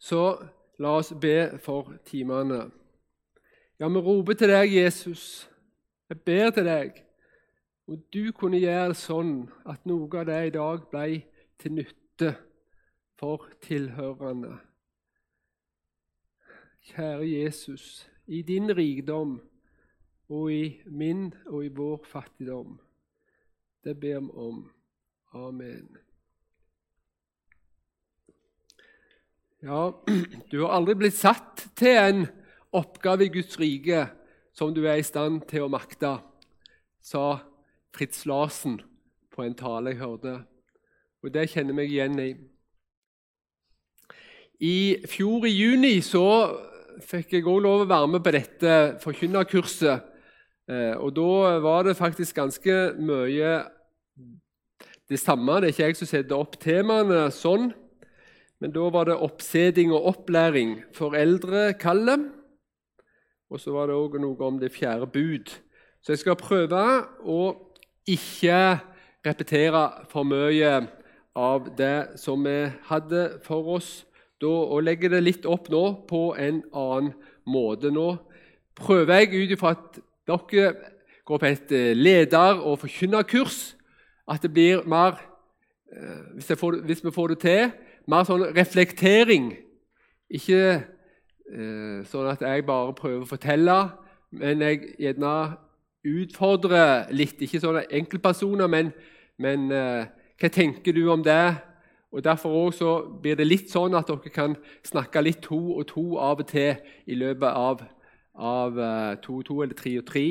så la oss be for timene. Ja, vi roper til deg, Jesus. Jeg ber til deg. Og du kunne gjøre det sånn at noe av det i dag ble til nytte for tilhørende. Kjære Jesus, i din rikdom og i min og i vår fattigdom. Det ber vi om. Amen. Ja, du har aldri blitt satt til en oppgave i Guds rike som du er i stand til å makte, sa Fritz Larsen på en tale jeg hørte. Og det kjenner jeg meg igjen i. I fjor i juni så fikk jeg òg lov å være med på dette forkynnerkurset. Eh, og da var det faktisk ganske mye det samme. Det er ikke jeg som setter opp temaene sånn, men da var det oppseding og opplæring. Foreldrekallet. Og så var det òg noe om det fjerde bud. Så jeg skal prøve å ikke repetere for mye av det som vi hadde for oss da, og legge det litt opp nå på en annen måte. Nå prøver jeg ut ifra at dere går på et eh, leder- og forkynnerkurs, at det blir mer eh, hvis, får, hvis, vi får det til, mer sånn reflektering. Ikke eh, sånn at jeg bare prøver å fortelle, men jeg gjerne utfordrer litt. Ikke sånne enkeltpersoner, men, men eh, hva tenker du om det? Og Derfor også blir det litt sånn at dere kan snakke litt to og to av og til i løpet av, av eh, to og to eller tre og tre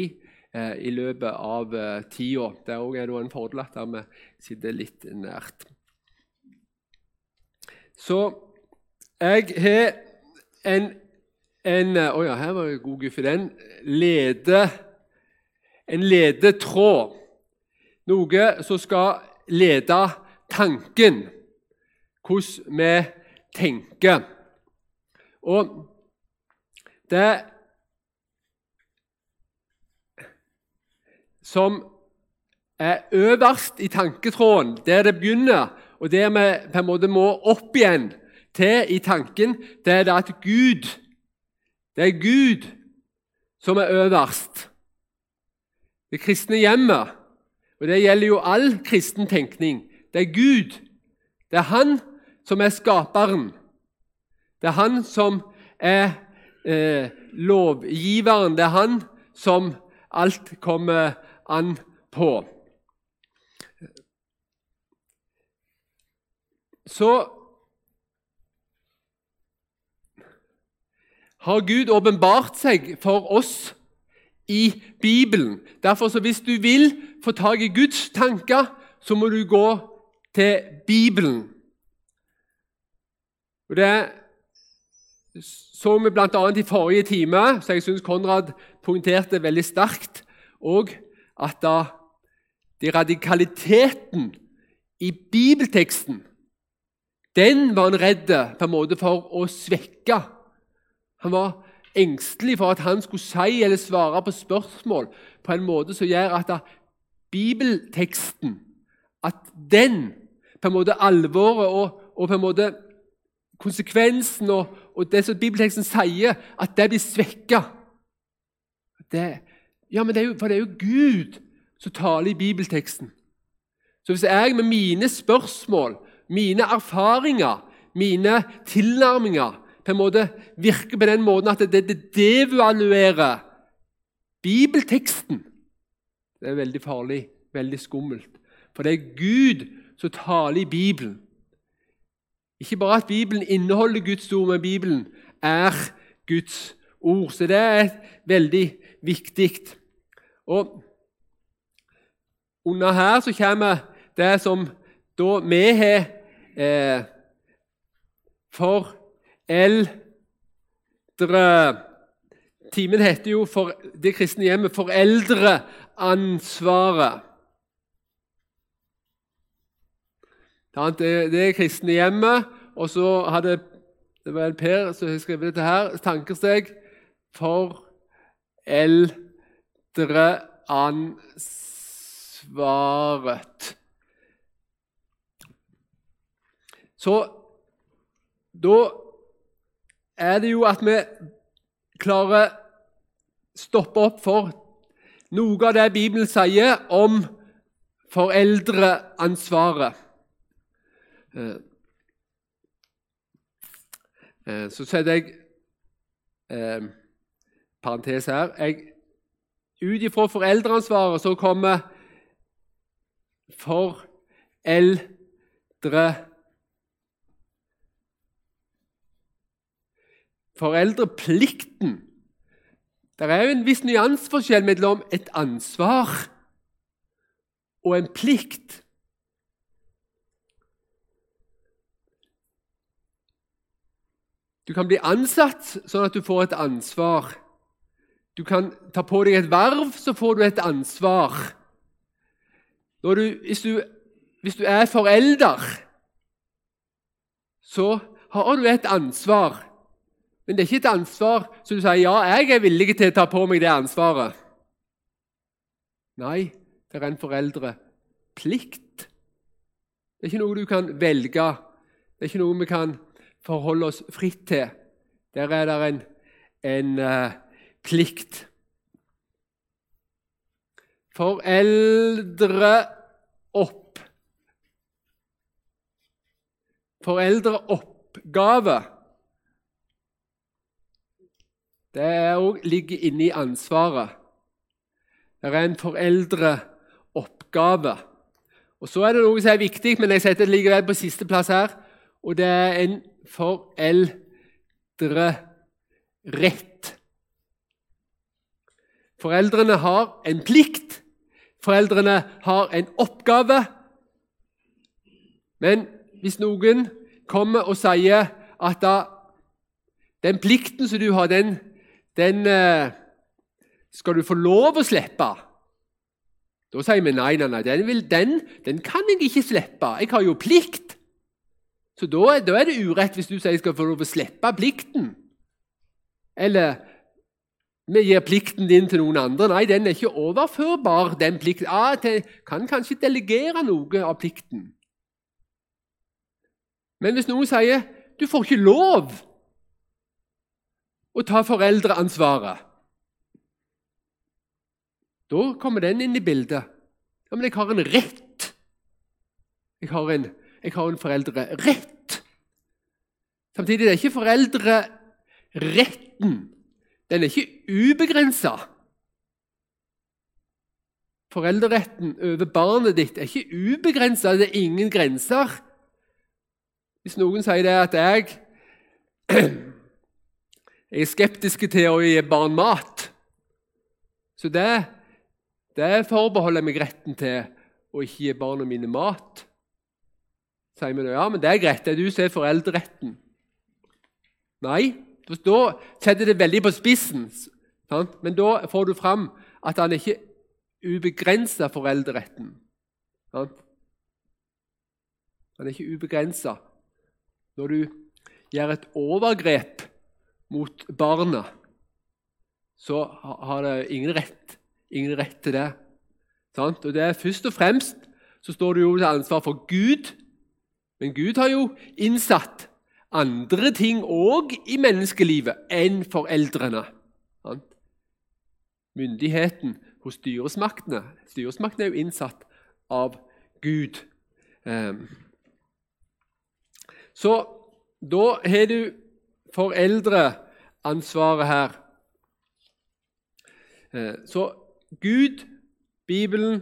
eh, i løpet av uh, tida. Det er også en fordel at vi sitter litt nært. Så jeg har en, en Å ja, her var jeg god guffe. Den lede, en ledetråd. Noe som skal lede tanken hvordan vi tenker. Og det som er øverst i tanketråden, der det begynner, og det vi på en måte må opp igjen til i tanken, det er det at Gud Det er Gud som er øverst. Det kristne hjemmet, og det gjelder jo all kristen tenkning, det er Gud. Det er Han som er skaperen. Det er han som er eh, lovgiveren. Det er han som alt kommer an på. Så har Gud åpenbart seg for oss i Bibelen. Derfor, så Hvis du vil få tak i Guds tanker, så må du gå til Bibelen. Og Det så vi bl.a. i forrige time, så jeg syns Konrad poengterte veldig sterkt og at da de radikaliteten i bibelteksten den var han redd på en måte for å svekke. Han var engstelig for at han skulle si eller svare på spørsmål på en måte som gjør at bibelteksten At den, på en måte alvoret og, og på en måte konsekvensen og, og, det som bibelteksten sier, at det blir svekka. Ja, men det er jo, for det er jo Gud som taler i bibelteksten. Så hvis jeg med mine spørsmål, mine erfaringer, mine tilnærminger på en måte virker på den måten at det, devaluerer bibelteksten Det er veldig farlig, veldig skummelt. For det er Gud som taler i Bibelen. Ikke bare at Bibelen inneholder Guds ord, men Bibelen er Guds ord. Så det er veldig viktig. Og under her så kommer det som da vi har eh, foreldre Timen heter jo for det kristne hjemmet 'Foreldreansvaret'. Det, er kristne hjemmet. Og så hadde det var Per som har skrevet dette her. Tankesteg for eldreansvaret. Så da er det jo at vi klarer stoppe opp for noe av det Bibelen sier om foreldreansvaret. Eh, eh, så setter jeg eh, parentes her. Ut ifra foreldreansvaret så kommer foreldre Foreldreplikten. Det er jo en viss nyanseforskjell mellom et ansvar og en plikt. Du kan bli ansatt sånn at du får et ansvar. Du kan ta på deg et verv, så får du et ansvar. Du, hvis, du, hvis, du, er forelder, så har du et ansvar. Men det er ikke et ansvar som du sier ja, jeg er villig til å ta på meg det ansvaret. Nei, det er en foreldreplikt. Det er ikke noe du kan velge. Det er ikke noe vi kan forholde oss fritt til. Der er det en, en uh, plikt. Foreldre opp. Foreldreoppgave. Det òg ligger inne i ansvaret. Det er en foreldreoppgave. Og Så er det noe som er viktig, men jeg setter det likevel på siste plass her. Og det er en foreldrerett. Foreldrene har en plikt. Foreldrene har en oppgave. Men hvis noen kommer og sier at da, den plikten som du har, den den eh, skal du få lov å slippe. Da sier vi nei, nei, nei, den, vil, den, den kan jeg ikke slippe. Jeg har jo plikt. Så da, da, er det urett hvis du sier jeg skal få lov å slippe plikten. Eller vi gir plikten din til noen andre. Nei, den er ikke overførbar. den plikten. Ah, til, kan kanskje delegere noe av plikten. Men hvis noen sier du får ikke lov og ta foreldreansvaret. Da kommer den inn i bildet. Ja, Men jeg har en rett. Jeg har en, jeg har en foreldrerett. Samtidig er det ikke foreldreretten. Den er ikke ubegrensa. Foreldreretten over barnet ditt er ikke ubegrensa. Det er ingen grenser. Hvis noen sier det at jeg jeg er skeptisk til å gi barn mat. Så det, det forbeholder jeg meg retten til å ikke gi barna mine mat. Sier vi da, ja, men det er greit, det er du som er foreldreretten. Nei, da setter det veldig på spissen. Sant? Men da får du fram at han ikke ubegrensa foreldreretten. Sant? Han er ikke ubegrensa. Når du gjør et overgrep mot barna, så har det ingen rett, ingen rett til det. Sant? Og det er Først og fremst så står det jo til ansvar for Gud, men Gud har jo innsatt andre ting òg i menneskelivet enn foreldrene. Sant? Myndigheten hos styresmaktene. Styresmaktene er jo innsatt av Gud. Ehm. Så da har du foreldreansvaret her. Eh, så Gud, Bibelen,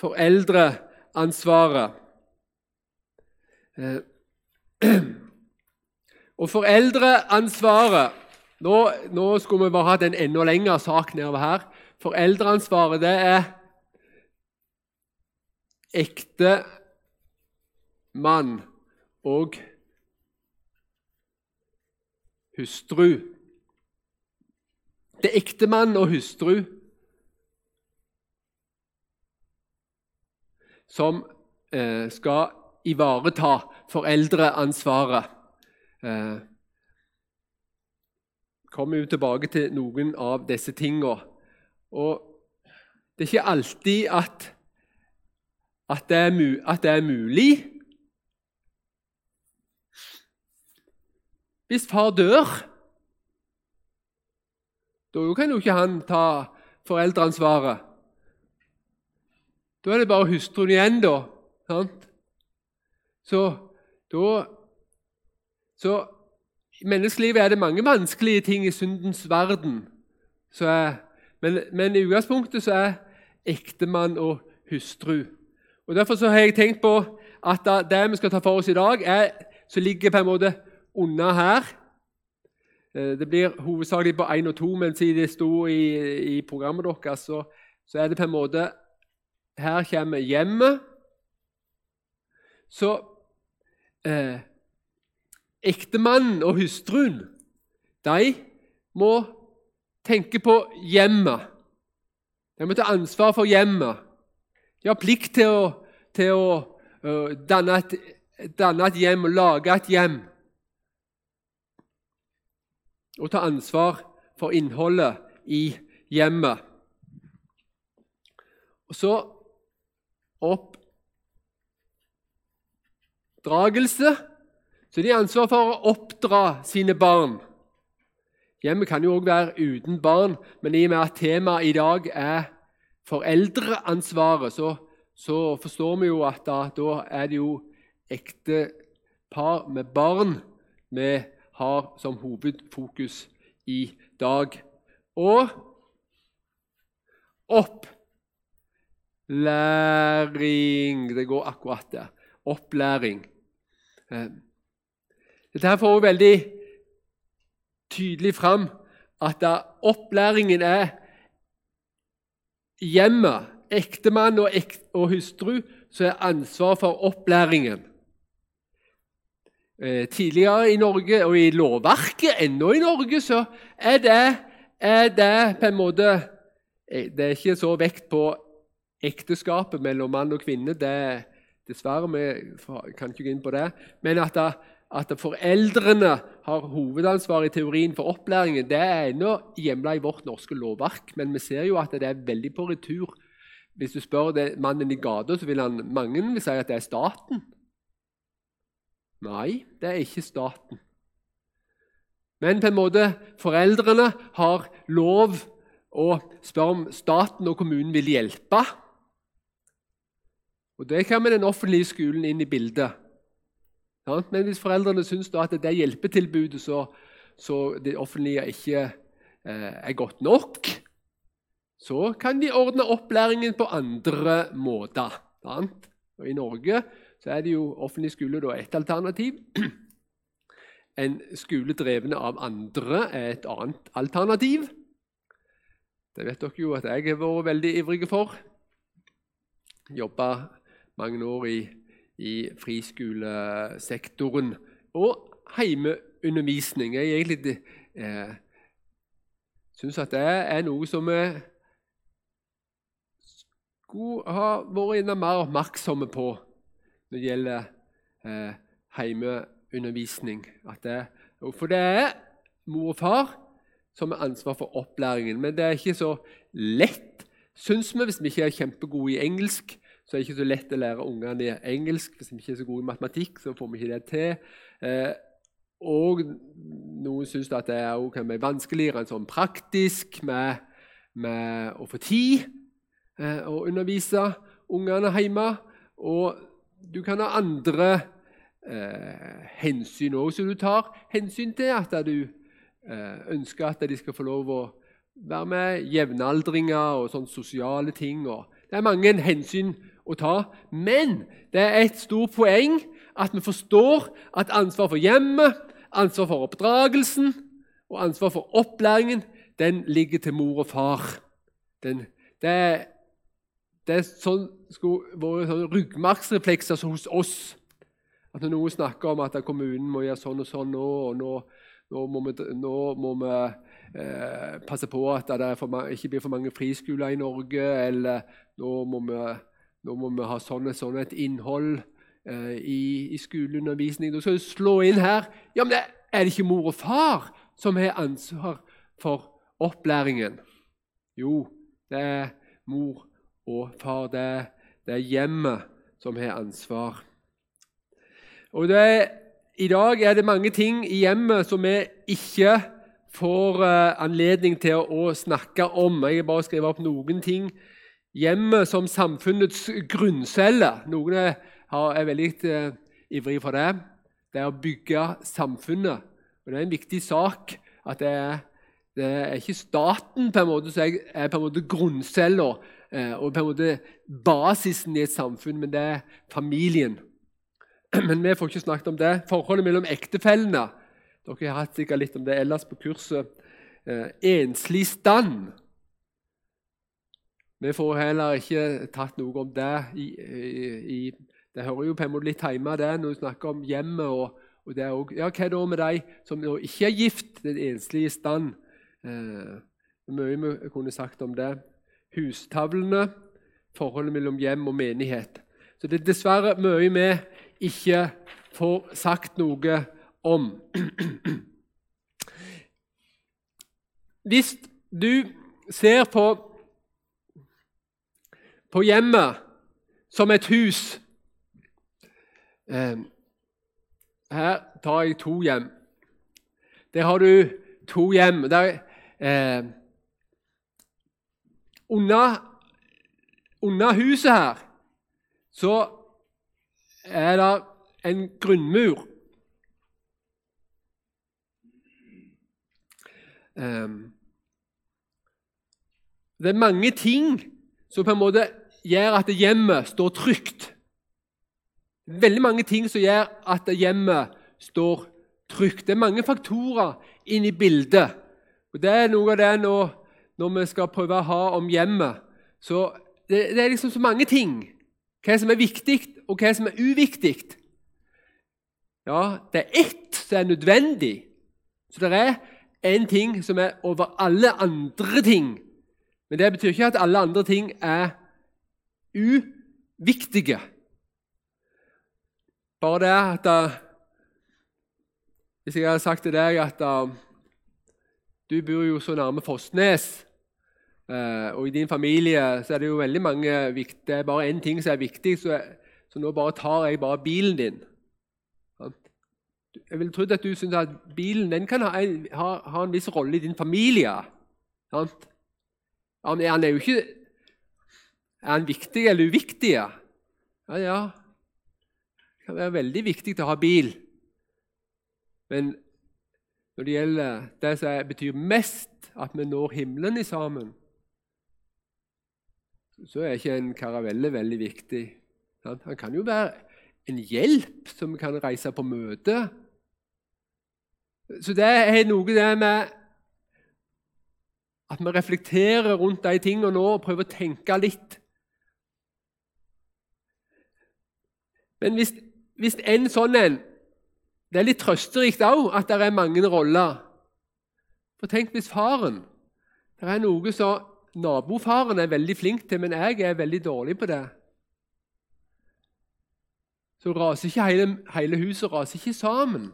foreldreansvaret. Eh, og foreldreansvaret nå, nå, skulle vi bare hatt en enda lengre sak nedover her. Foreldreansvaret, det er ekte mann og hustru. Det er ektemann og hustru som eh, skal ivareta foreldreansvaret. Eh, kommer jo tilbake til noen av disse. Og det er ikke alltid at, at, det, er, at det er mulig Hvis far dør, Da kan jo ikke han ta foreldreansvaret. Da er det bare hustruen igjen, da. Sant? Så da Så i menneskelivet er det mange vanskelige ting i syndens verden. Er, men, men, i utgangspunktet så er ektemann og hustru. Og Derfor så har jeg tenkt på at det vi skal ta for oss i dag, er, så ligger på en måte unna her eh, Det blir hovedsakelig på én og to, men siden det sto i, i programmet deres, så, så er det på en måte Her kommer hjemmet. Så eh, ektemannen og hustruen de må tenke på hjemmet. De må ta ansvar for hjemmet. De har plikt til å, til å uh, danne, et, danne, et, hjem og lage et hjem. Og ta ansvar for innholdet i hjemmet. Og så oppdragelse. Så de har ansvar for å oppdra sine barn. Hjemmet kan jo òg være uten barn, men i og med at temaet i dag er foreldreansvaret, så, så forstår vi jo at da, da er det jo ekte par med barn vi har som hovedfokus i dag. Og opplæring Det går akkurat der. Opplæring. Eh, dette her får veldig tydelig fram at opplæringen er hjemmet, ektemann og, ek og hustru, som har ansvar for opplæringen. Eh, tidligere i Norge, og i lovverket ennå i Norge, så er det, er det på en måte eh, Det er ikke så vekt på ekteskapet mellom mann og kvinne. Det, dessverre, vi kan ikke gå inn på det. Men at at foreldrene har hovedansvar i teorien for opplæringen, det er ennå hjemla i vårt norske lovverk, men vi ser jo at det er veldig på retur. Hvis du spør det, mannen i gata, så vil han, mange vil si at det er staten. Nei, det er ikke staten. Men på en måte, foreldrene har lov å spørre om staten og kommunen vil hjelpe. Og Det kommer den offentlige skolen inn i bildet. Men hvis foreldrene syns at det hjelpetilbudet så, så det offentlige ikke eh, er godt nok, så kan de ordne opplæringen på andre måter. Og I Norge så er det jo offentlig skole da ett alternativ. En skole drevet av andre er et annet alternativ. Det vet dere jo at jeg har vært veldig ivrig for. Jobba mange år i i friskolesektoren. Og heimeundervisning. Jeg egentlig eh, syns at det er noe som vi skulle ha vært mer oppmerksomme på når det gjelder eh, heimeundervisning. For det er mor og far som har ansvar for opplæringen. Men det er ikke så lett, syns vi, hvis vi ikke er kjempegode i engelsk så er det ikke så lett å lære ungene engelsk. Hvis vi ikke er så gode i matematikk, så får vi ikke det til. Eh, og noen syns at det er kan være vanskeligere enn sånn praktisk med, med å få tid eh, å undervise ungene hjemme. Og du kan ha andre eh, hensyn òg som du tar hensyn til. At du eh, ønsker at de skal få lov å være med jevnaldringer og sånne sosiale ting. Og det er mange hensyn å ta. Men det er et stort poeng at vi forstår at ansvar for hjemmet, ansvar for oppdragelsen og ansvar for opplæringen den ligger til mor og far. Den, det, det er sånn, skulle vært sånn ryggmargsreflekser hos oss. At Når noen snakker om at kommunen må gjøre sånn og sånn nå, og nå, nå må vi, nå må vi eh, passe på at det for, ikke blir for mange friskoler i Norge, eller nå må vi nå må vi ha sånn, sånn et innhold eh, i, i skoleundervisning. Da skal du slå inn her Ja, men er det ikke mor og far som har ansvar for opplæringen? Jo, det er mor og far. Det far, det er hjemmet som har ansvar. Og det, I dag er det mange ting i hjemmet som vi ikke får eh, anledning til å, snakke om. Jeg har bare skrevet opp noen ting. Hjemmet som samfunnets grunncelle. Noen er, er veldig uh, ivrige for det. Det er å bygge samfunnet. Og Det er en viktig sak at det er, det er ikke staten på en måte som er på grunncella og på en måte basisen i et samfunn, men det er familien. Men vi får ikke snakket om det. Forholdet mellom ektefellene dere har hatt sikkert litt om det ellers på kurset. Eh, enslig stand. Vi får heller ikke tatt noe om det. I, i, det hører jo på en måte litt hjemme det, når du snakker om hjemmet. og, og det også, ja, Hva da med de som ikke er gift, den enslige stand? Eh, mye vi kunne sagt om det. Hustavlene, forholdet mellom hjem og menighet. Så det er dessverre mye vi ikke får sagt noe om. Hvis du ser på, på hjemmet som et hus eh, Her tar jeg to hjem. Der har du to hjem. Der, eh, under, huset her så er det en grunnmur. Ehm, det er mange ting som på en måte gjør at hjemmet står trygt. Veldig mange ting som gjør at hjemmet står trygt. Det er mange faktorer inne i bildet. Og Det er noe av det når, når vi skal prøve å ha om hjemmet. Så det, det, er liksom så mange ting. Hva som er viktig, og hva som er uviktig. Ja, det er ett som er nødvendig. Så det er en ting som er over alle andre ting. Men det betyr ikke at alle andre ting er uviktige. Bare det at uh, Hvis jeg hadde sagt til deg at uh, du bor jo så nærme Fossnes, uh, og i din familie så er det jo veldig mange Det er bare én ting som er viktig, så, så nå bare tar jeg bare bilen din. Jeg ville trodd at du syns at bilen den kan ha en, ha, ha en viss rolle i din familie. Sant? Han er, han er jo ikke Er han viktig eller uviktig? Ja, ja. Det kan være veldig viktig å ha bil. Men når det gjelder det som betyr mest, at vi når himmelen i sammen, så er ikke en karavelle veldig viktig. Han kan jo være en hjelp som kan reise på møte så det er noe det med at vi reflekterer rundt de tingene nå og prøver å tenke litt. Men hvis, hvis en sånn en Det er litt trøsterikt òg at det er mange roller. For tenk hvis faren Det er noe som nabofaren er veldig flink til, men jeg er veldig dårlig på det. Så raser ikke hele, hele huset raser ikke sammen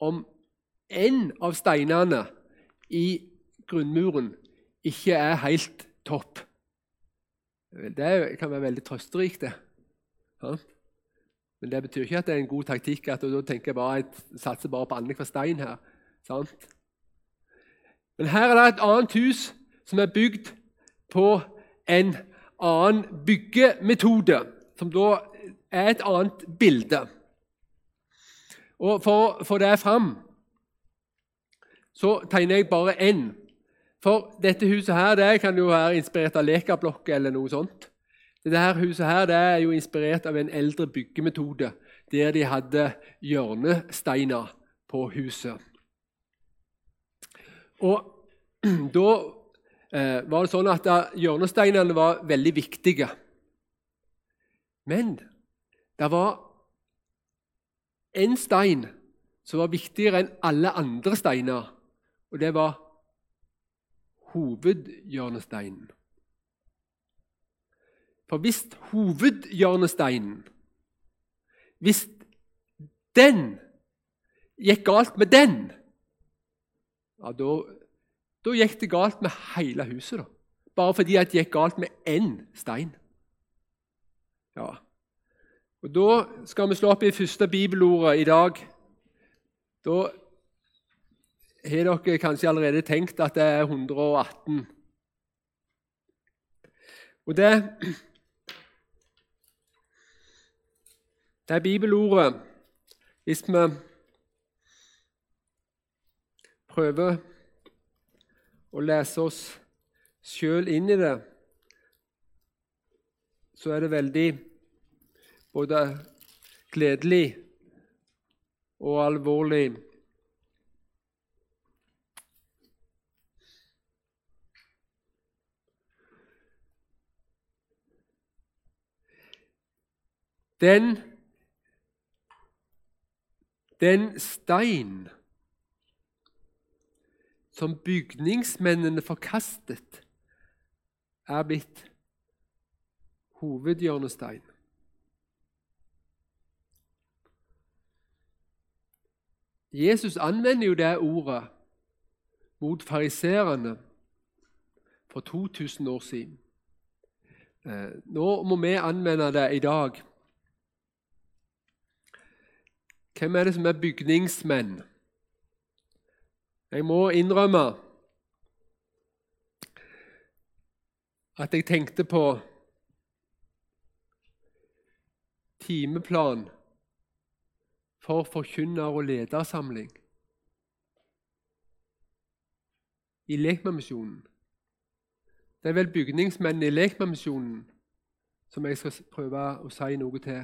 om en av steinene i grunnmuren ikke er helt topp. Det kan være veldig trøsterikt. det. Men det betyr ikke at det er en god taktikk at da tenker jeg bare, jeg satser bare på annenhver stein her. Sant? Men her er det et annet hus som er bygd på en annen byggemetode, som da er et annet bilde. Og For å få det fram så tegner jeg bare én. For dette huset her, det kan jo være inspirert av lekablokk eller noe sånt. Dette huset her, det er jo inspirert av en eldre byggemetode der de hadde hjørnesteiner på huset. Og da eh, var det sånn at hjørnesteinene var veldig viktige. Men det var en stein som var viktigere enn alle andre steiner og det var hovedhjørnesteinen. For hvis hovedhjørnesteinen Hvis den gikk galt med den, ja, da, da gikk det galt med hele huset. da. Bare fordi det gikk galt med én stein. Ja. Og Da skal vi slå opp i første bibelordet i dag. Da har dere kanskje allerede tenkt at det er 118. Og det, det er bibelordet Hvis vi prøver å lese oss sjøl inn i det, så er det veldig både gledelig og alvorlig. Den, den stein som bygningsmennene forkastet, er blitt hovedhjørnestein. Jesus anvender jo det ordet mot fariserene for 2000 år siden. Eh, nå må vi anvende det i dag. Hvem er det som er bygningsmenn? Jeg må innrømme at jeg tenkte på timeplan for forkynner- og ledersamling i Lekmannsmisjonen. Det er vel bygningsmennene i Lekmannsmisjonen som jeg skal prøve å si noe til.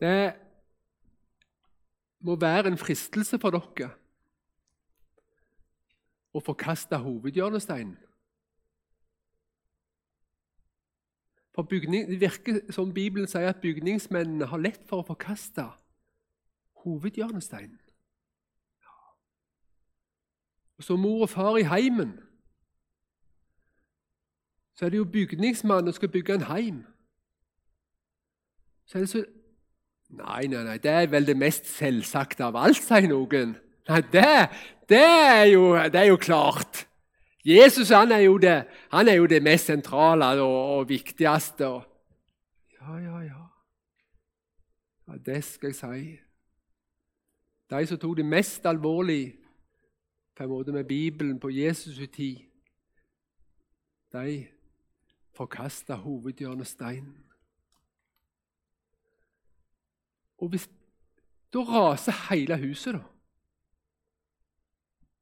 Det må være en fristelse for dere å forkaste hovedhjørnesteinen. For bygning, Det virker som Bibelen sier at bygningsmennene har lett for å forkaste hovedhjørnesteinen. Og Som mor og far i heimen så er det jo bygningsmannen som skal bygge en heim. Så er det så Nei, nei, nei, det er vel det mest selvsagte av alt, sier noen. Nei, det, det, er, jo, det er jo klart. Jesus han er, jo det, han er jo det mest sentrale og, og viktigste. Ja, ja, ja. ja. Det skal jeg si. De som tok det mest alvorlig på en måte med Bibelen på Jesus' tid, de forkasta hovedhjørnesteinen. Og hvis, Da raser hele huset, da.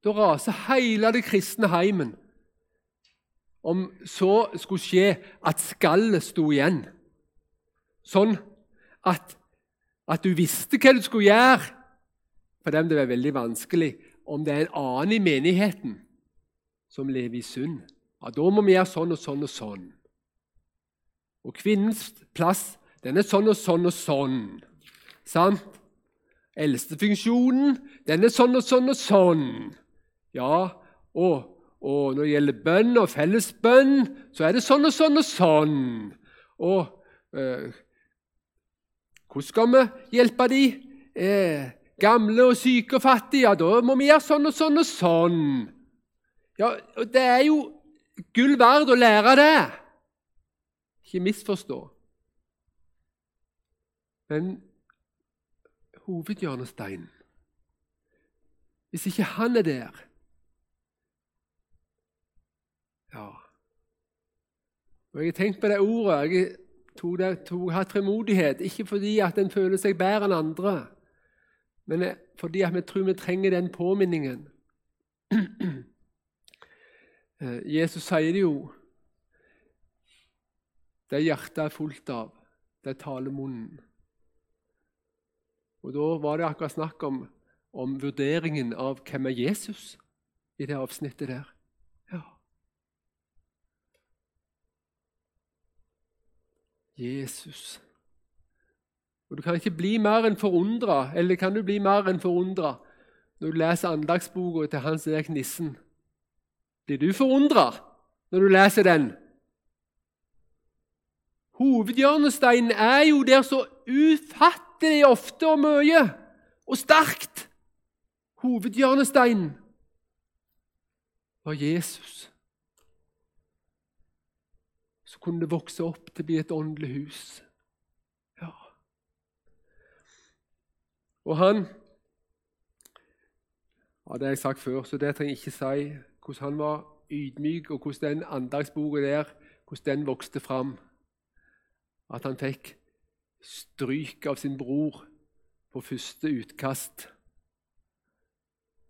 Da raser hele det kristne heimen. Om så skulle skje at skallet sto igjen, sånn at, at du visste hva du skulle gjøre For dem det er veldig vanskelig om det er en annen i menigheten som lever i synd. Ja, Da må vi gjøre sånn og sånn og sånn. Og kvinnens plass den er sånn og sånn og sånn. Sant? Eldstefunksjonen den er sånn og sånn og sånn. Ja, og, og når det gjelder bønn og fellesbønn, så er det sånn og sånn og sånn. Og eh, hvordan skal vi hjelpe de eh, gamle og syke og fattige? Ja, da må vi gjøre sånn og sånn og sånn. Ja, og Det er jo gull verd å lære det. Ikke misforstå. Men hovedhjørnesteinen Hvis ikke han er der, Ja. Og Jeg har tenkt på det ordet. Jeg tok, det, tok har fremodighet, ikke fordi at en føler seg bedre enn andre, men fordi at vi tror vi trenger den påminningen. Eh, Jesus sier det jo. Det hjertet er fullt av, det taler munnen. Og Da var det akkurat snakk om, om vurderingen av hvem er Jesus i det avsnittet der. Jesus. Og Du kan ikke bli mer enn forundra, eller kan du bli mer enn forundra når du leser andagsboka til Hans Erik Nissen? Blir du forundra når du leser den? Hovedhjørnesteinen er jo der så ufattelig ofte og mye og sterkt. Hovedhjørnesteinen var Jesus så kunne det vokse opp til å bli et åndelig hus. Ja. Og han Ja, Det har jeg sagt før, så det trenger jeg ikke si. Hvordan han var ydmyk, og hvordan den andagsboka der hvordan den vokste fram. At han fikk stryk av sin bror på første utkast.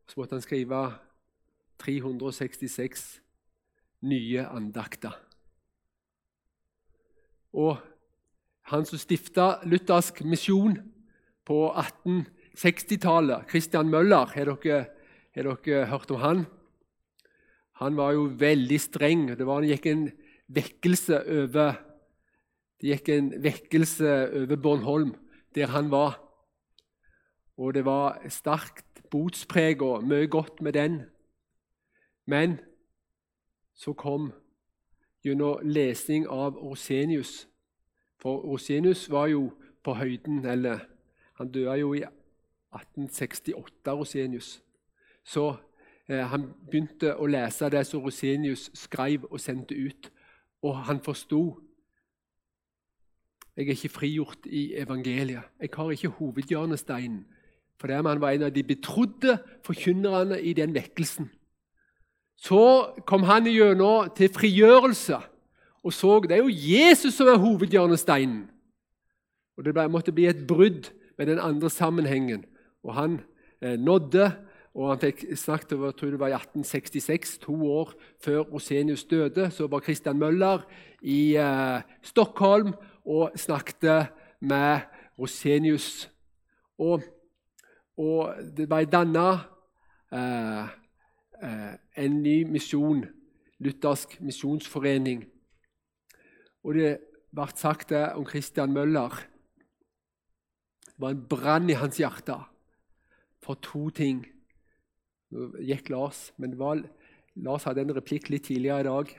Så måtte han skrive 366 nye andakter. Og han som stifta luthersk misjon på 1860-tallet, Christian Møller, har dere, har dere, hørt om han? Han var jo veldig streng. Det var, gikk en vekkelse over Det gikk en vekkelse over Bornholm, der han var. Og det var sterkt og mye godt med den. Men så kom gjennom lesning av Rosenius For Rosenius var jo på høyden, eller han døde jo i 1868, Rosenius. Så eh, han begynte å lese det som Rosenius skrev og sendte ut, og han forsto jeg er ikke frigjort i evangeliet. Jeg har ikke hovedhjørnesteinen. For det han var en av de betrodde forkynnerne i den vekkelsen. Så kom han gjennom til frigjørelse og så det er jo Jesus som er hovedhjørnesteinen. Og Det måtte bli et brudd med den andre sammenhengen. Og Han eh, nådde, og han fikk snakket over, jeg tror det var i 1866, to år før Rosenius døde. Så var Christian Møller i eh, Stockholm og snakket med Rosenius. Og, og det ble danna eh, eh, en ny misjon, luthersk misjonsforening. Og det ble sagt det om Christian Møller. Det var en brann i hans hjerte for to ting. Nå gikk Lars, men var, Lars hadde en replikk litt tidligere i dag.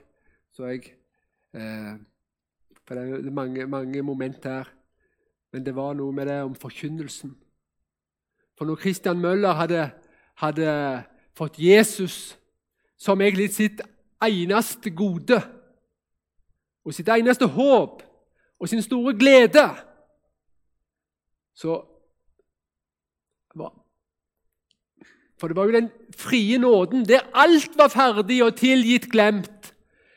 så jeg... Eh, for det er mange, mange moment her. Men det var noe med det om forkynnelsen. For når Christian Møller hadde, hadde fått Jesus som egentlig sitt eneste gode og sitt eneste håp og sin store glede, så For det var jo den frie nåden der alt var ferdig og tilgitt glemt.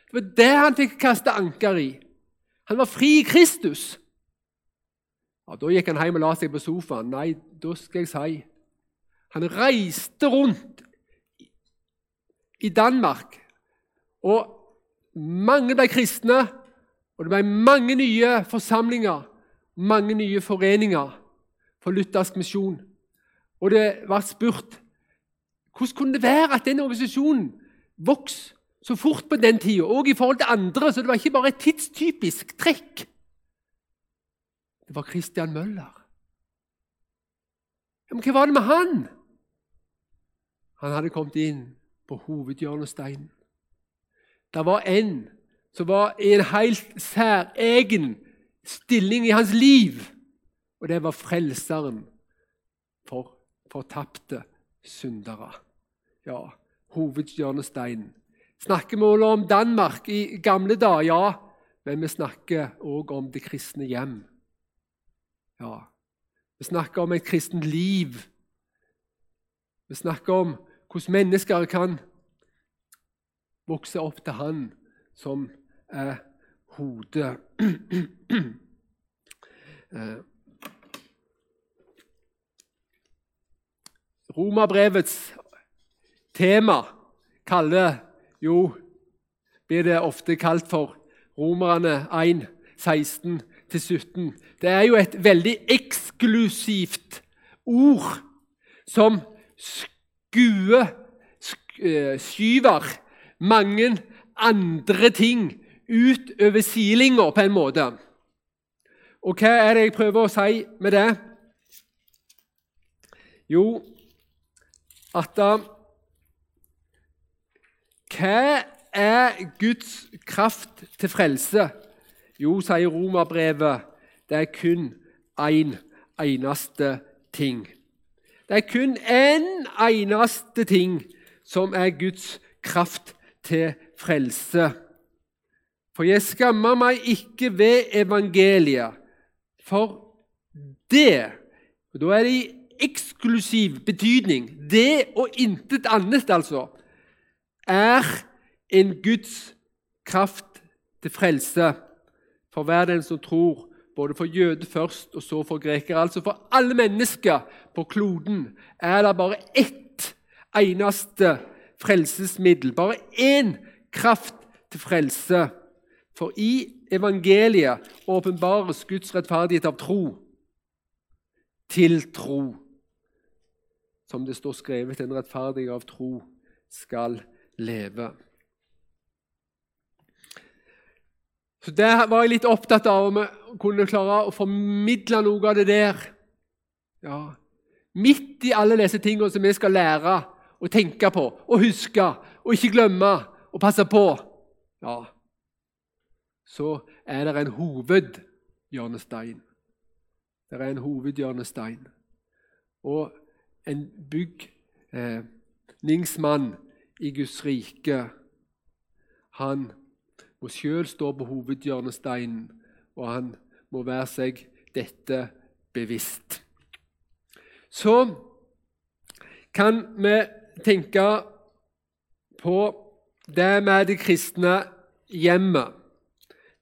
Det var det han fikk kaste anker i. Han var fri i Kristus. Ja, Da gikk han hjem og la seg på sofaen. Nei, da skal jeg si Han reiste rundt i Danmark, og mange ble kristne. Og det ble mange nye forsamlinger, mange nye foreninger for luthersk misjon. Og det ble spurt hvordan kunne det være at den organisasjonen vokste så fort på den tida, og i forhold til andre, så det var ikke bare et tidstypisk trekk. Det var Christian Møller. Men hva var det med han? Han hadde kommet inn på hovedhjørnesteinen. Det var en som var i en helt særegen stilling i hans liv, og det var frelseren for fortapte syndere. Ja, hovedhjørnesteinen. Snakker vi om Danmark i gamle dager? Ja, men vi snakker òg om det kristne hjem. Ja, Vi snakker om et kristent liv. Vi snakker om hvordan mennesker kan vokse opp til Han som er hodet. Romabrevets Romerbrevets tema kaller jo blir det ofte kalt for Romerne 1, 16-17. Det er jo et veldig eksklusivt ord som skue, eh, skyver mange andre ting ut over sidelinja, på en måte. Og hva er det jeg prøver å si med det? Jo, at hva er Guds kraft til frelse? Jo, sier romerbrevet, det er kun én en, eneste ting. Det er kun én en eneste ting som er Guds kraft til frelse. For jeg skammer meg ikke ved evangeliet, for det og Da er det i eksklusiv betydning. Det og intet annet, altså, er en Guds kraft til frelse for hver den som tror, både for jøde først og så for grekere. Altså for alle mennesker på kloden er det bare ett eneste frelsesmiddel. Bare én kraft til frelse. For i evangeliet åpenbares Guds rettferdighet av tro til tro. Som det står skrevet, den rettferdige av tro skal leve. Så Der var jeg litt opptatt av om jeg kunne klare å formidle noe av det der. Ja, Midt i alle disse tingene som vi skal lære og tenke på og huske og ikke glemme og passe på, ja, så er det en hovedhjørnestein. Det er en hovedhjørnestein. Og en bygningsmann i Guds rike, han må sjøl stå på hovedhjørnesteinen, og han må være seg dette bevisst. Så kan vi tenke på det med det kristne hjemmet.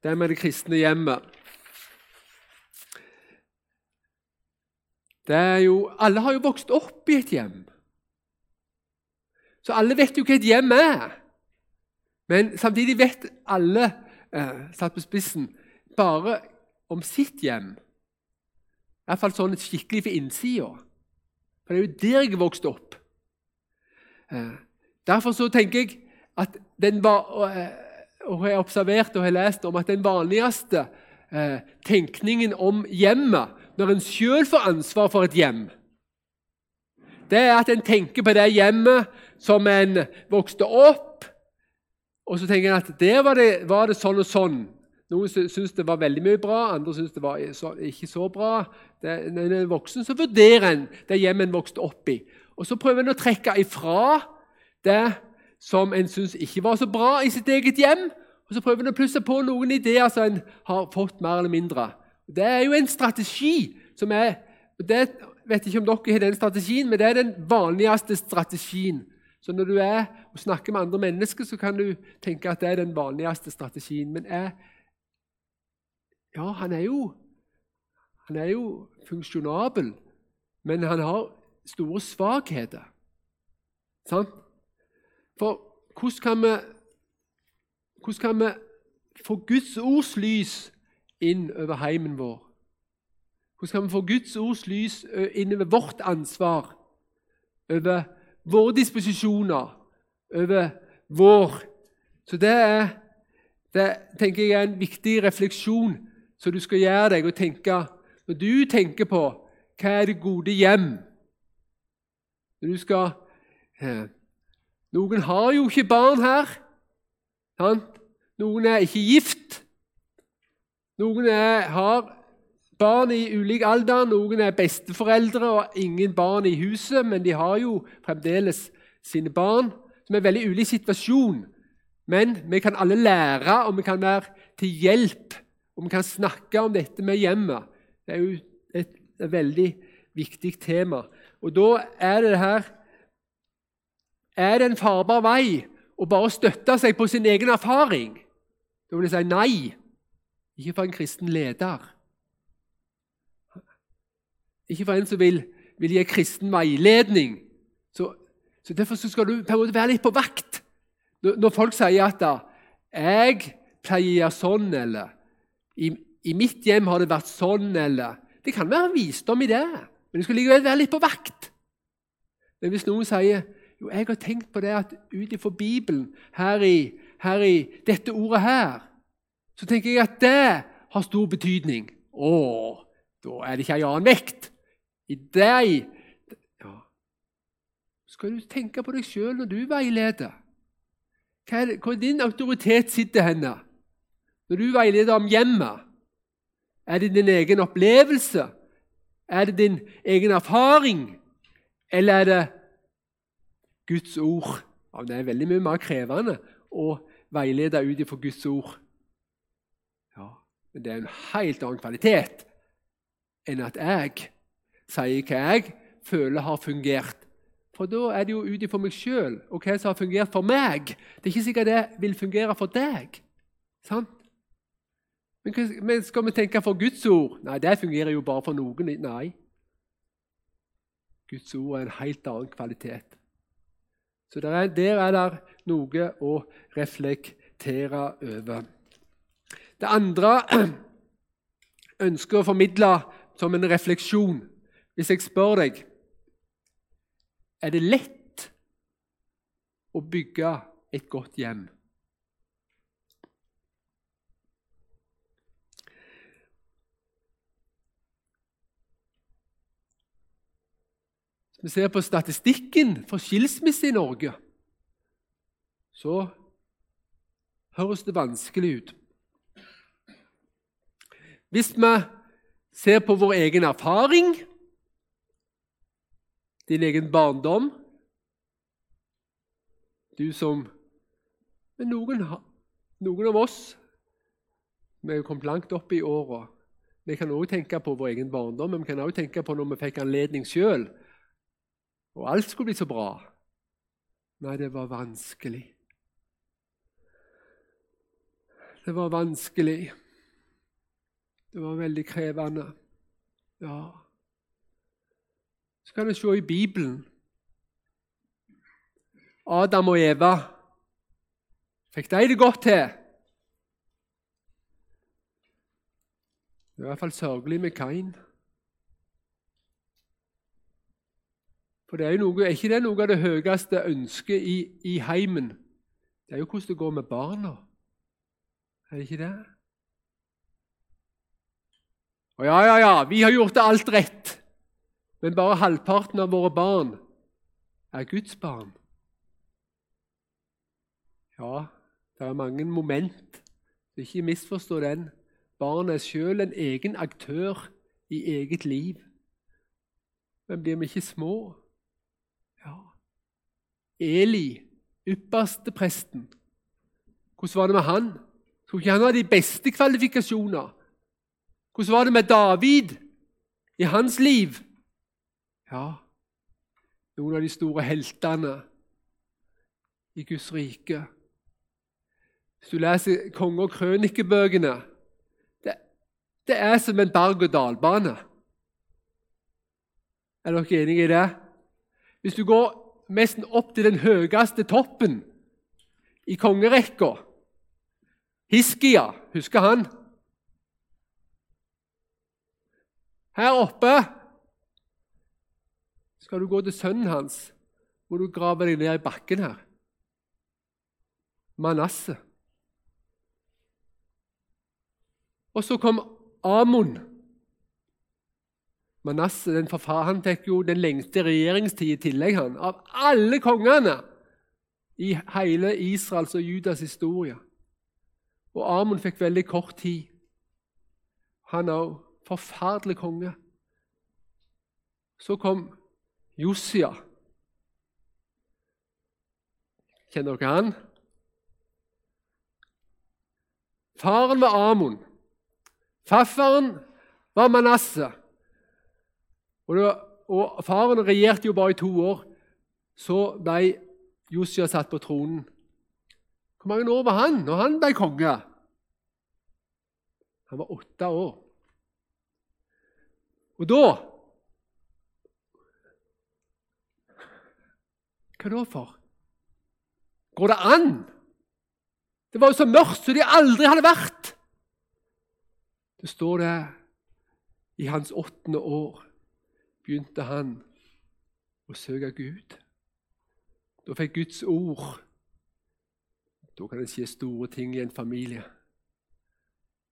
Det med det kristne hjemmet. Det er jo, alle har jo vokst opp i et hjem. Så alle vet jo hva et hjem er. Men samtidig vet alle, eh, satt på spissen, bare om sitt hjem. Iallfall sånn skikkelig for innsida. For det er jo der jeg vokste opp. Eh, derfor så tenker jeg at den var, og, eh, og jeg har observert og har lest om at den vanligste eh, tenkningen om hjemmet, når en sjøl får ansvar for et hjem, det er at en tenker på det hjemmet som en vokste opp og så tenker en at der var det, var det sånn og sånn. Noen syns det var veldig mye bra, andre syns det var ikke så bra. Det, når en er voksen, så vurderer en det hjemmet en vokste opp i. Og så prøver en å trekke ifra det som en syns ikke var så bra i sitt eget hjem. Og så prøver en å plusse på noen ideer som en har fått mer eller mindre. Det er jo en strategi som er det vet ikke om dere har den strategien, men det er den vanligste strategien så når du er og snakker med andre mennesker, så kan du tenke at det er den vanligste strategien. Men er, ja, han er jo han er jo funksjonabel, men han har store svakheter. Sant? For hvordan kan vi, hvordan kan vi få Guds ords lys inn over heimen vår? Hvordan kan vi få Guds ords lys inn over vårt ansvar, over våre disposisjoner, over vår Så det er det tenker jeg er en viktig refleksjon som du skal gjøre deg og tenke Når du tenker på hva er det gode hjem Når du skal Noen har jo ikke barn her. Sant? Noen er ikke gift. Noen er, har barn i ulik alder. Noen er besteforeldre og ingen barn i huset, men de har jo fremdeles sine barn, som er en veldig ulik situasjon. Men vi kan alle lære, og vi kan være til hjelp, og vi kan snakke om dette med hjemmet. Det er jo et, et veldig viktig tema. Og da er det her Er det en farbar vei å bare støtte seg på sin egen erfaring? Da vil jeg si nei. Ikke for en kristen leder. Ikke for en som vil, vil gi kristen veiledning. Så, så Derfor så skal du på en måte være litt på vakt når, når folk sier at da, 'jeg pleier å gjøre sånn', eller I, I, mitt hjem har det vært sånn', eller Det kan være visdom i det, men du skal likevel være litt på vakt. Men hvis noen sier jo, 'Jeg har tenkt på det at ut ifra Bibelen, her i, her i dette ordet her', så tenker jeg at det har stor betydning. Å, da er det ikke ei annen vekt i deg ja. Skal du tenke på deg sjøl når du veileder? Hva er, hvor din autoritet sitter henne når du veileder om hjemmet? Er det din egen opplevelse? Er det din egen erfaring? Eller er det Guds ord? Ja, det er veldig mye mer krevende å veilede ut ifra Guds ord. Ja, Men det er en helt annen kvalitet enn at jeg sier hva jeg føler har fungert. For da er det jo ut ifra meg sjøl og hva som har fungert for meg. Det er ikke sikkert det vil fungere for deg. Sant? Men skal vi tenke for Guds ord? Nei, det fungerer jo bare for noen. Nei. Guds ord er en helt annen kvalitet. Så der er, der er det noe å reflektere over. Det andre ønsker å formidle som en refleksjon. Hvis jeg spør deg er det lett å bygge et godt hjem. Hvis vi ser på statistikken for skilsmisse i Norge, så høres det vanskelig ut. Hvis vi ser på vår egen erfaring din egen barndom. Du som Men noen, noen av oss vi er kommet langt opp i åra. Vi kan òg tenke på vår egen barndom, men vi kan òg tenke på når vi fikk anledning sjøl. Og alt skulle bli så bra. Nei, det var vanskelig. Det var vanskelig. Det var veldig krevende. Ja så kan vi se i Bibelen. Adam og Eva fikk de det godt til? Det er i hvert fall sørgelig med Kain. For det er, noe, er ikke det noe av det høyeste ønsket i, i heimen? Det er jo hvordan det går med barna. Er det ikke det? Og ja, ja, ja, vi har gjort alt rett. Men bare halvparten av våre barn er Guds barn. Ja, det er mange moment. Ikke misforstå den. Barnet er sjøl en egen aktør i eget liv. Men blir vi ikke små? Ja. Eli, ypperste presten. Hvordan var det med han? Skulle ikke han ha de beste kvalifikasjoner? Hvordan var det med David i hans liv? Ja, noen av de store heltene i Guds rike. Hvis du leser konge- og krønikebøkene det, det er som en berg-og-dal-bane. Er dere enige i det? Hvis du går nesten opp til den høyeste toppen i kongerekka Hiskia, husker han? Her oppe skal du gå til sønnen hans, må du grave deg ned i bakken her. Manasse. Og så kom Amon. Manasse den forfar, han fikk jo den lengste regjeringstid i tillegg, han, av alle kongene i hele Israels og Judas historie. Og Amon fikk veldig kort tid. Han òg. Forferdelig konge. Så kom Josia. Kjenner dere han? Faren var Amon. Faffaren var Manasseh. Og, og faren regjerte jo bare i to år. Så ble Josia satt på tronen. Hvor mange år var han når han ble konge? Han var åtte år. Og da Hva da for? Går det an? Det var jo så mørkt som de aldri hadde vært. Det står det i hans åttende år begynte han å søke Gud. Da fikk Guds ord Da kan det skje store ting i en familie.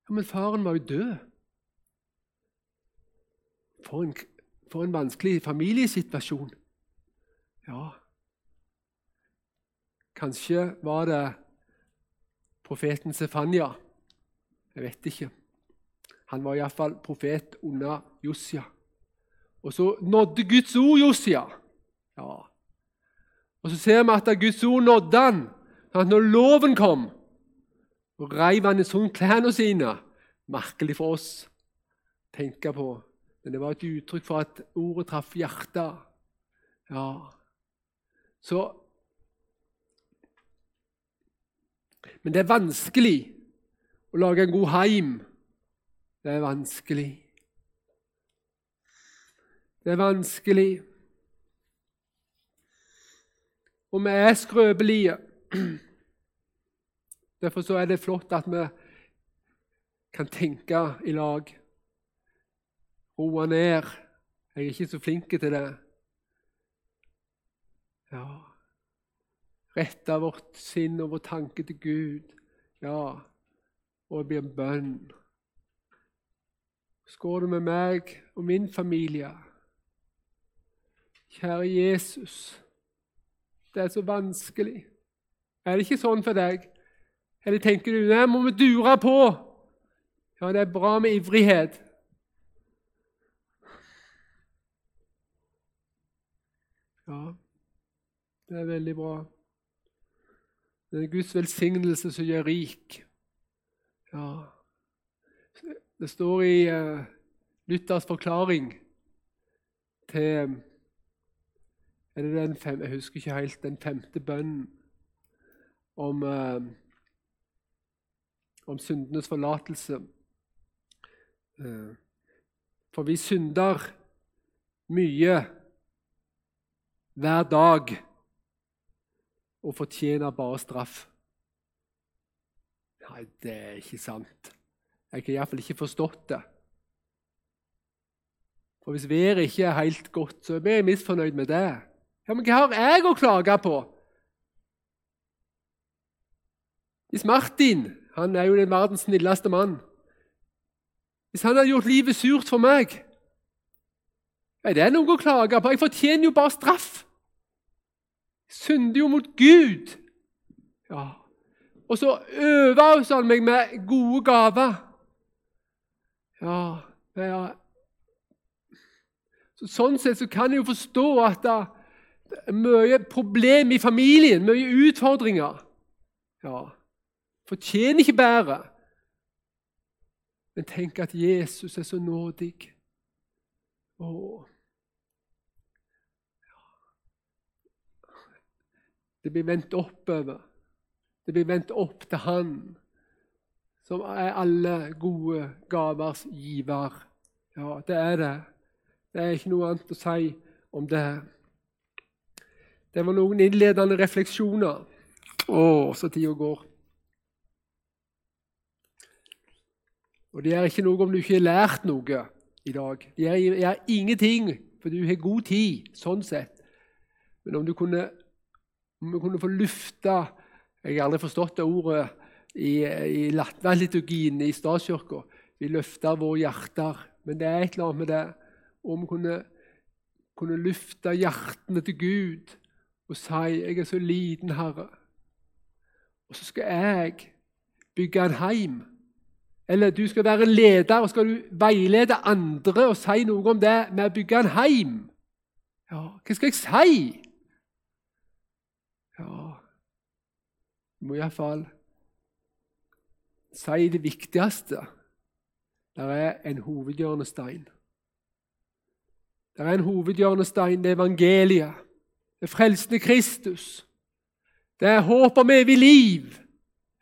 Ja, Men faren var jo død. For en, for en vanskelig familiesituasjon. Ja, Kanskje var det profeten Sefanya. Jeg vet ikke. Han var iallfall profet under Josia. Og så nådde Guds ord Josia. Ja. Og så ser vi at Guds ord nådde han. Sånn at når loven kom, og reiv han i sånn klærne sine Merkelig for oss å tenke på. Men det var et uttrykk for at ordet traff hjertet. Ja. Så Men det er vanskelig å lage en god heim. Det er vanskelig. Det er vanskelig. Og vi er skrøpelige. Derfor så er det flott at vi kan tenke i lag. Roe ned. Jeg er ikke så flink til det. Ja Rette vårt sinn og vår tanke til Gud. Ja, og det blir en bønn. Skår du med meg og min familie. Kjære Jesus, det er så vanskelig. Er det ikke sånn for deg? Eller tenker du nei, må vi dure på? Ja, det er bra med ivrighet. Ja, det er veldig bra. Det er Guds velsignelse som gjør rik. Ja. Det står i uh, Luthers forklaring til er det den fem, Jeg husker ikke helt den femte bønnen om, uh, om syndenes forlatelse. Uh, for vi synder mye hver dag og fortjener bare straff. Nei, det er ikke sant. Jeg har iallfall ikke forstått det. For Hvis været ikke er helt godt, så er vi misfornøyd med det. Ja, Men hva har jeg å klage på? Hvis Martin han er jo den verdens snilleste mann Hvis han hadde gjort livet surt for meg, er det noe å klage på? Jeg fortjener jo bare straff synder jo mot Gud. Ja. Og så øver han meg med gode gaver. Ja, ja. Så sånn sett så kan jeg jo forstå at det er mye problem i familien, mye utfordringer. Ja, Fortjener ikke bedre. Men tenk at Jesus er så nådig. Åh. Det blir vendt oppover. Det blir vendt opp til Han som er alle gode gavers giver. Ja, det er det. Det er ikke noe annet å si om det. Det var noen innledende refleksjoner. Å, så tida går. Og det er ikke noe om du ikke har lært noe i dag. Det gjør ingenting, for du har god tid sånn sett. Men om du kunne om vi kunne få lufta Jeg har aldri forstått det ordet i, i latterliturgien i statskirka. Vi løfter våre hjerter. Men det er et eller annet med det. Om vi kunne, kunne lufte hjertene til Gud og si 'Jeg er så liten, Herre'. Og så skal jeg bygge en heim. Eller du skal være leder og skal du veilede andre og si noe om det med å bygge en heim. Ja, hva skal jeg si? Ja Du må iallfall si det viktigste. Det er en hovedhjørnestein. Det er en hovedhjørnestein, det er evangeliet. Det er frelsende Kristus. Det er håp om evig liv.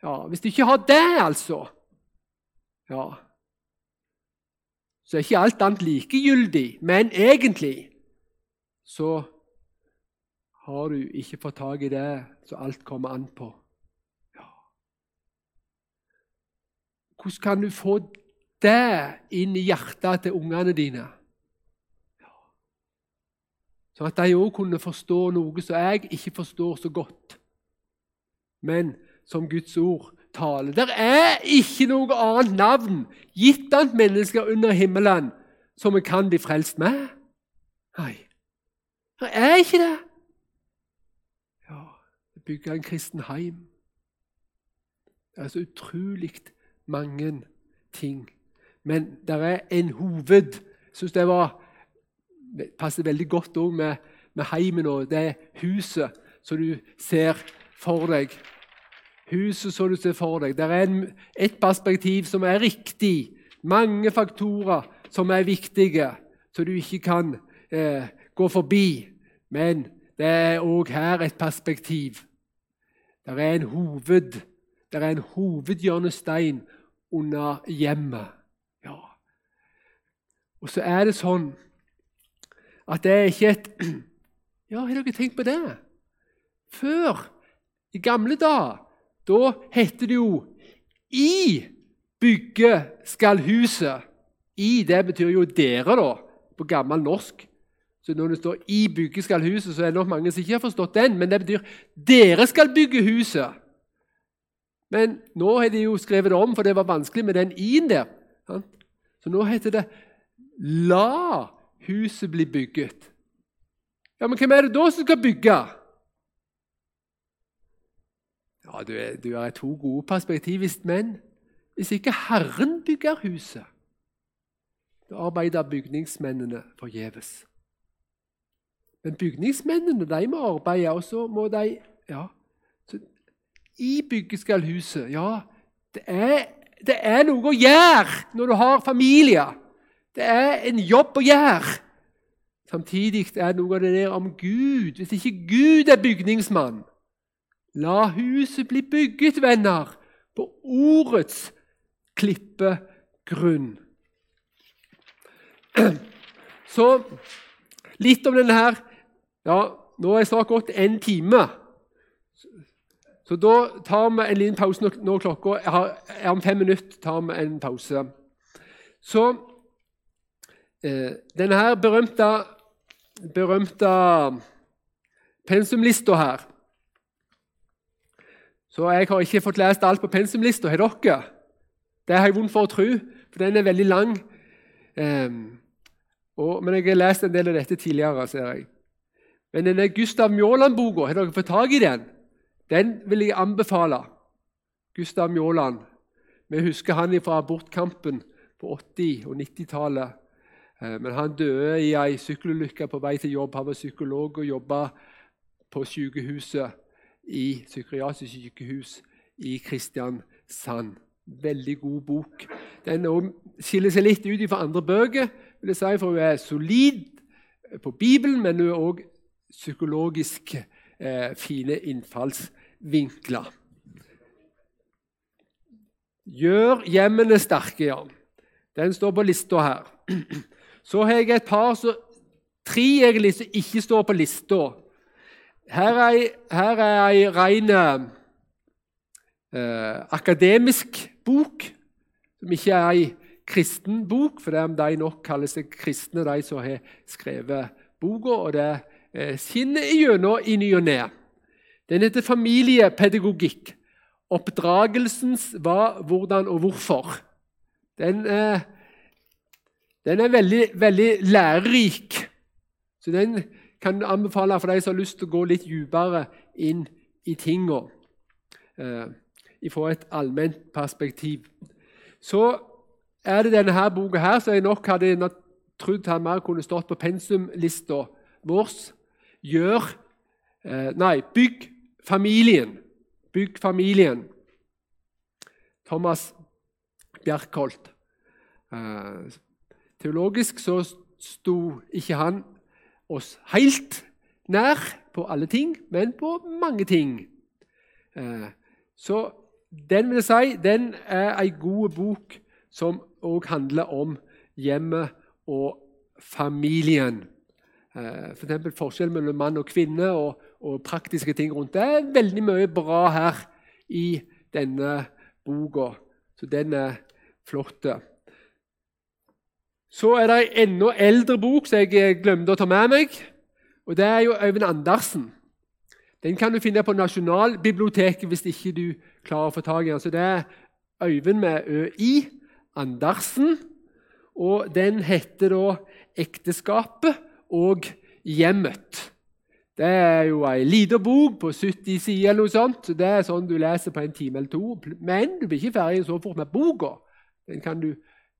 Ja, Hvis du ikke har det, altså Ja Så er ikke alt annet likegyldig, men egentlig så har du ikke fått tak i det, som alt kommer an på. Ja. Hvordan kan du få det inn i hjertet til ungene dine? Ja. Sånn at de òg kunne forstå noe som jeg ikke forstår så godt, men som Guds ord taler. Det er ikke noe annet navn gitt blant mennesker under himmelen som vi kan bli frelst med. Nei, det er ikke det bygge en kristen heim. Det er så utrolig mange ting. Men det er en hoved. Jeg syns det var, passer veldig godt òg med, med heimen og det huset som du ser for deg. Huset som du ser for deg. Det er en, et perspektiv som er riktig. Mange faktorer som er viktige, som du ikke kan eh, gå forbi. Men det er òg her et perspektiv. Det er en hoved, det er en hovedhjørnestein under hjemmet. Ja. Og så er det sånn at det er ikke et Ja, har dere tenkt på det? Før, i gamle dager, da heter det jo 'I bygge skal huset'. I, det betyr jo 'dere', da, på gammel norsk. Så når det står 'I bygge skal huset', så er det nok mange som ikke har forstått den. Men det betyr 'dere skal bygge huset'. Men nå har de jo skrevet det om, for det var vanskelig med den i-en der. Så nå heter det 'La huset bli bygget'. Ja, Men hvem er det da som skal bygge? Ja, Du, er, du har to gode perspektivist, men hvis ikke Herren bygger huset, da arbeider bygningsmennene forgjeves. Men bygningsmennene de må arbeide, og så må de ja, I bygget skal huset. Ja, det er, det er noe å gjøre når du har familie. Det er en jobb å gjøre. Samtidig er det noe av det der om Gud. Hvis ikke Gud er bygningsmann, la huset bli bygget, venner, på ordets klippegrunn. Så litt om denne her ja, nå er jeg snart gått en time. Så da tar vi en liten pause når klokka er om fem minutter. tar vi en pause. Så eh, denne her berømte, berømte pensumlista her Så jeg har ikke fått lest alt på pensumlista. Har dere? Det har jeg vondt for å tro, for den er veldig lang. Eh, og, men jeg har lest en del av dette tidligere, ser jeg. Men denne Gustav Mjåland-boka, har dere fått tak i den? Den vil jeg anbefale. Gustav Mjåland. Vi husker han fra abortkampen på 80- og 90-tallet. Eh, men han døde i ei sykkelulykke på vei til jobb. Han var psykolog og jobba på sykehuset i psykiatrisk sykehus i Kristiansand. Veldig god bok. Den skiller seg litt ut fra andre bøker, vil jeg si, for hun er solid på Bibelen, men hun er også psykologisk eh, fine innfallsvinkler. Gjør hjemmene sterke, ja. Den står på lista her. Så har jeg et par så, tre egentlig som ikke står på lista. Her er, her er ei rein eh, akademisk bok, som ikke er ei kristen bok, for de nok kaller seg kristne, de som har skrevet boka. og det er Eh, skinner gjennom i ny og ne. Den heter familiepedagogikk. Oppdragelsens hva, hvordan og hvorfor. Den, eh, den er veldig, veldig lærerik. Så den kan jeg anbefale for de som har lyst til å gå litt dypere inn i tinga eh, fra et allment perspektiv. Så er det denne her boka her, som jeg nok hadde trodd her mer kunne stått på pensumlista vår gjør eh, Nei, bygg familien. Bygg familien. Thomas Bjerkholt. Eh, teologisk så sto ikke han oss helt nær på alle ting, men på mange ting. Eh, så den vil jeg si, den er ei god bok som òg handler om hjemmet og familien. Eh, F.eks. For forskjell mellom mann og kvinne og, og, praktiske ting rundt. Det er veldig mye bra her i denne boka. Så den er flott. Så er det en enda eldre bok som jeg glemte å ta med meg. og Det er jo Øyvind Andersen. Den kan du finne på Nasjonalbiblioteket hvis ikke du klarer å få tak i den. Så det er Øyvind med ØI, Andersen. Og den heter da 'Ekteskapet' og hjemmet. Det er jo ei lita bok på 70 sider. eller noe sånt. Det er sånn du leser på en time eller to. Men du blir ikke ferdig så fort med boka. Den kan du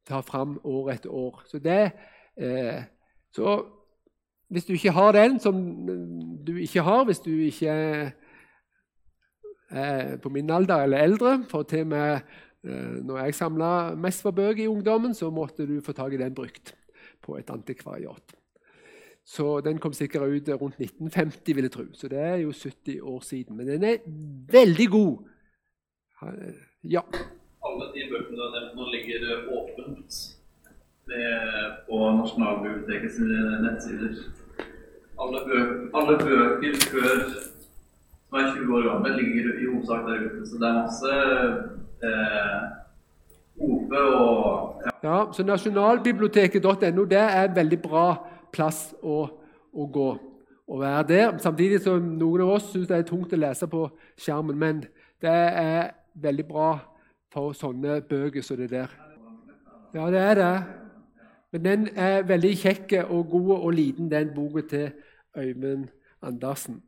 ta fram år etter år. Så, det, eh, så hvis du ikke har den, som du ikke har hvis du ikke er på min alder eller eldre For til med eh, når jeg samla mest for bøker i ungdommen, så måtte du få tak i den brukt på et antikvariat. Så den kom sikkert ut rundt 1950, vil jeg tro. Så det er jo 70 år siden. Men den er veldig god. Ja. Alle de bøkene du har nevnt nå, ligger åpent på Nasjonalbibliotekets nettsider. Alle, bøker, alle bøker før som er 20 år gamle, ligger i hovedsak der ute. Så det er masse eh, OP og ja. ja, så nasjonalbiblioteket.no det er en veldig bra plass å, å gå og være der. Samtidig som noen av oss syns det er tungt å lese på skjermen. Men det er veldig bra for sånne bøker som det der. Ja, det er det. Men den er veldig kjekk og god og liten, den boka til Øyvind Andersen.